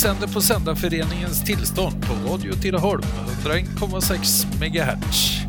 sänder på Sändarföreningens tillstånd på Radio Tidaholm, 101,6 MHz.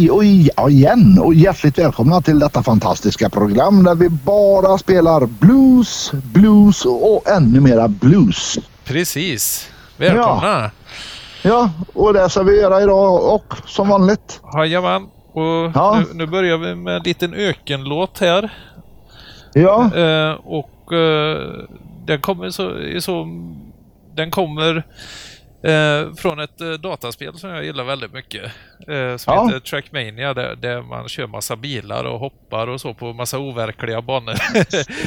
Hej och ja, igen och hjärtligt välkomna till detta fantastiska program där vi bara spelar blues, blues och ännu mera blues. Precis. Välkomna! Ja, och det ska vi göra idag och som vanligt. Jajamän. Och Ja. nu, nu börjar vi med en liten ökenlåt här. Ja, Eh, och eh, den kommer så, så... Den kommer eh, från ett eh, dataspel som jag gillar väldigt mycket. Eh, som Ja. heter Trackmania där, där man kör massa bilar och hoppar och så på massa overkliga banor.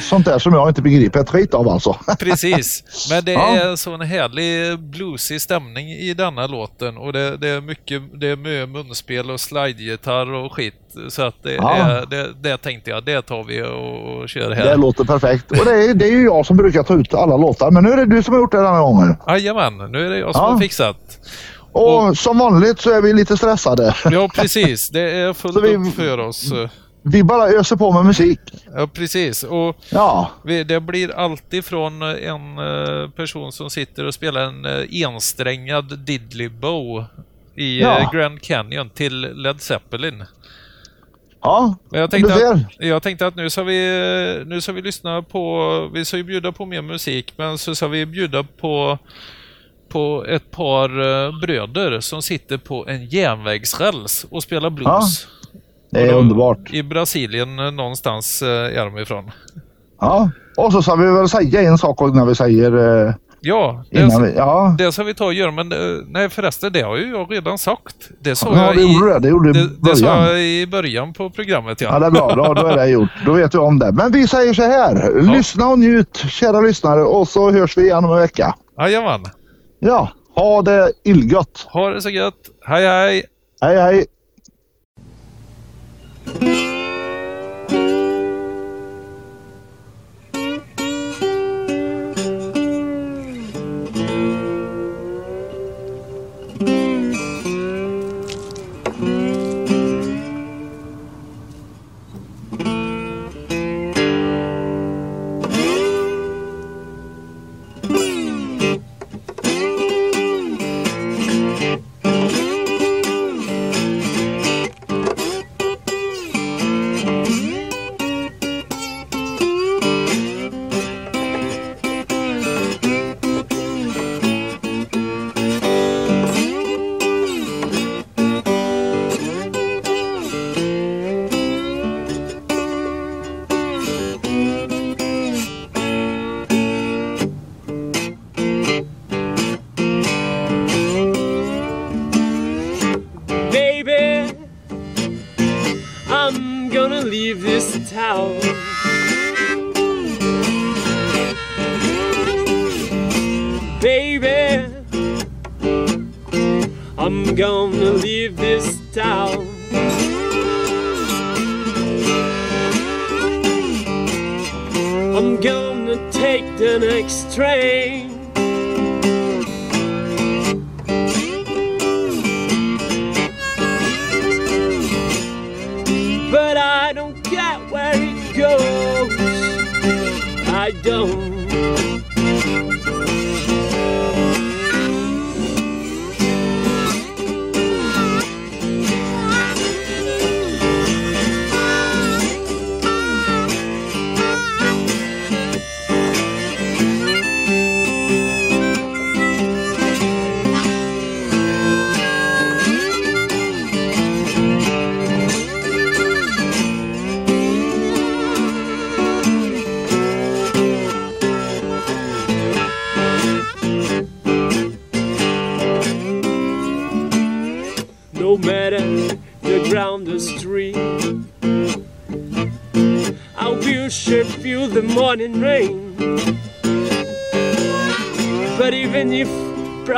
sånt där som jag inte begriper ett skit av alltså. Precis, men det Ja. är en sån härlig bluesig stämning i denna låten och det, det är mycket, det är mycket munspel och slidegitarr och skit. Så att det, Ja. är, det, det tänkte jag, det tar vi och, och kör Det här. låter perfekt. Och det är, det är ju jag som brukar ta ut alla låtar men nu är det du som har gjort det denna gången. Jajamän, nu är det jag som Ja. har fixat. Och som vanligt så är vi lite stressade. Ja, precis. Det är fullt vi- upp för oss. Vi bara öser på med musik. Ja, precis. Och Ja, vi, det blir alltid från en eh, person som sitter och spelar en eh, ensträngad diddley bow i Ja. eh, Grand Canyon till Led Zeppelin. Ja. Men jag tänkte, att, jag tänkte att nu ska vi, nu ska vi lyssna på, vi ska ju bjuda på mer musik, men så ska vi bjuda på, på ett par eh, bröder som sitter på en järnvägsräls och spelar blues. Det är då- underbart. I Brasilien eh, någonstans eh, är de ifrån. Ja. Och så ska vi väl säga en sak när vi säger... Ja, det, innan vi, ja. det ska vi ta och göra, men eh, nej förresten, det har ju jag redan sagt. Det sa ja, jag det i, gjorde det. Det gjorde du i det, det sa början. jag i början på programmet. Ja, Ja. det är bra. Då, då är det gjort. Då vet du om det. Men vi säger så här. Lyssna och njut, kära lyssnare. Och så hörs vi igen om en vecka. Jajamän. Ja, ha det illgött. Ha det så gött. Hej hej! Hej, hej.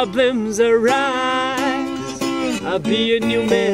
Problems arise, I'll be a new man.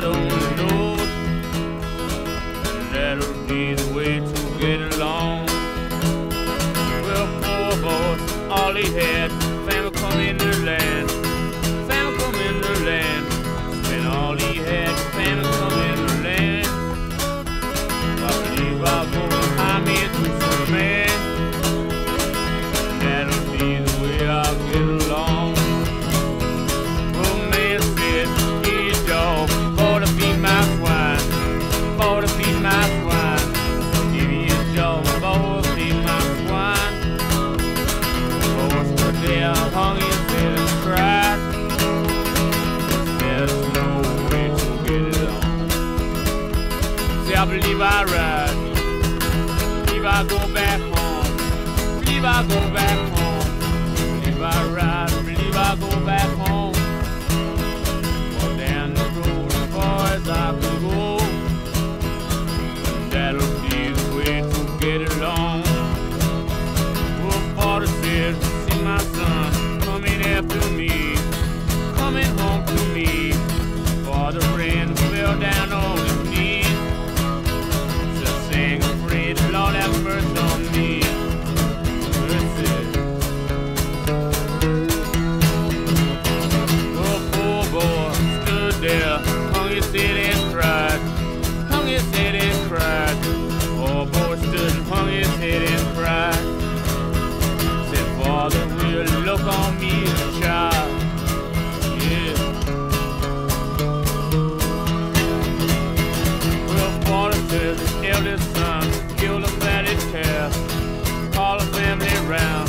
I don't. And that'll be the way to get along. Well, poor boy, all he had. I go back home. believe I ride, believe I go back. his sons, kill the at his call family round.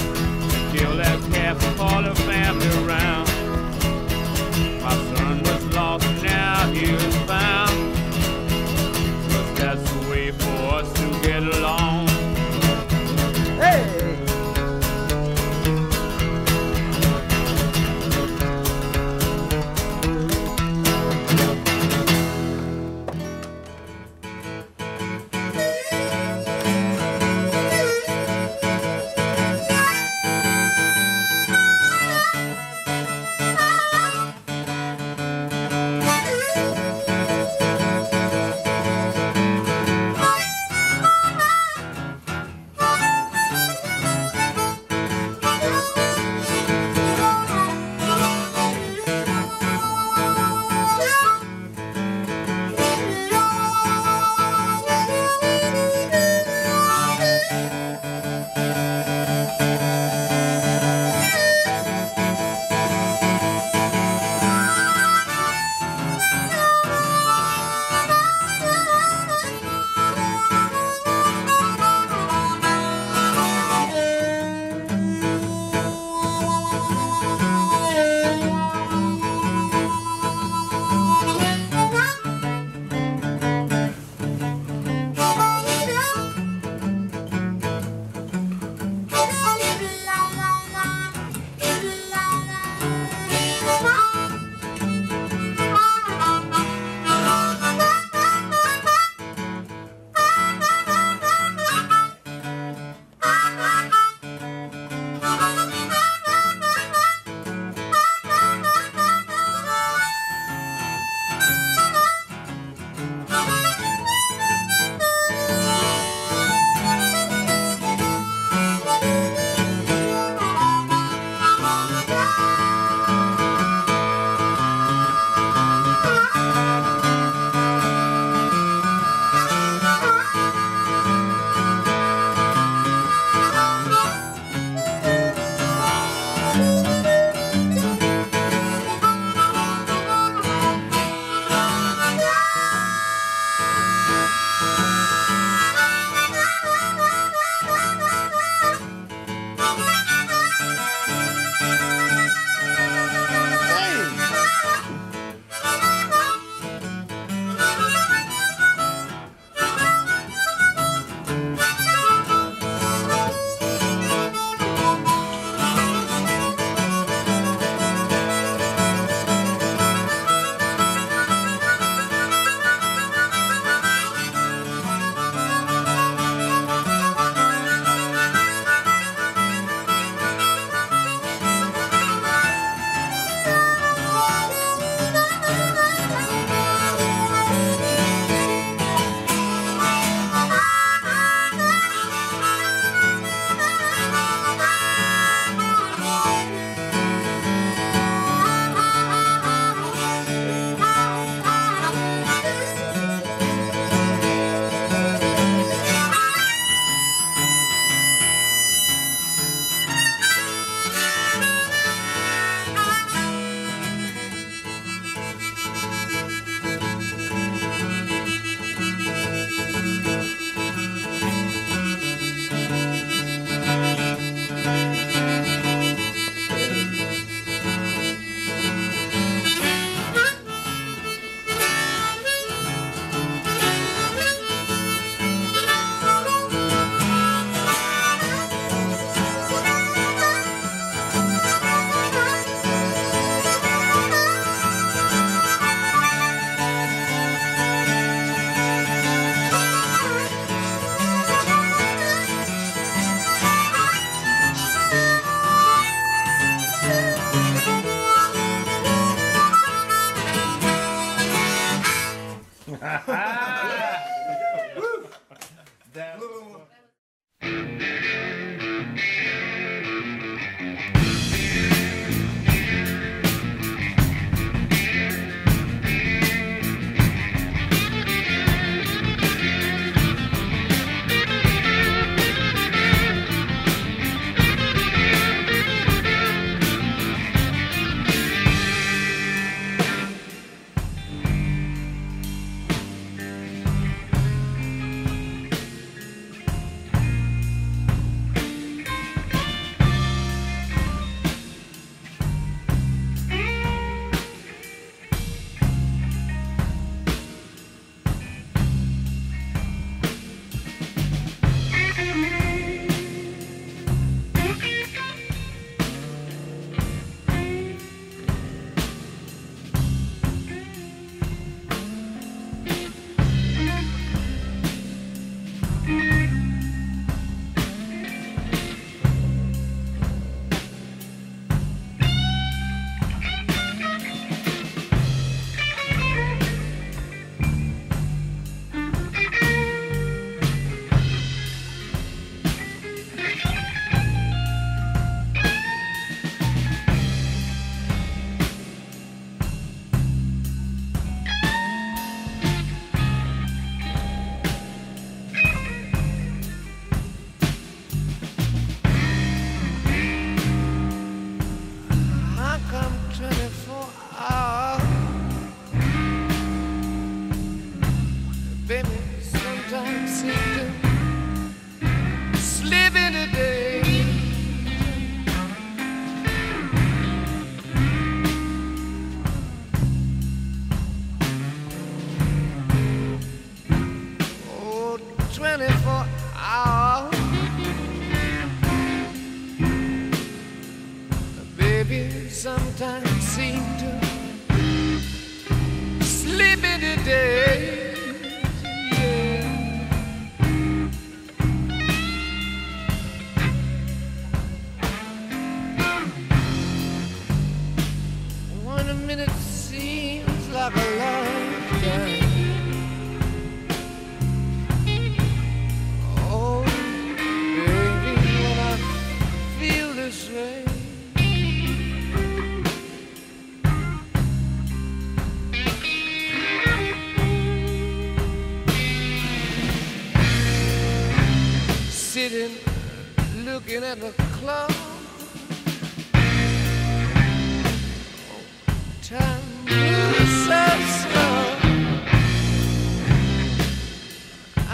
sometimes seem to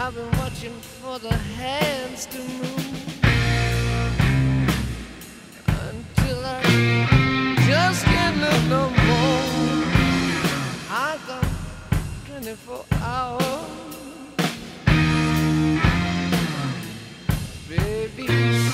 I've been watching for the hands to move until I just can't look no more. I got 24 hours, baby.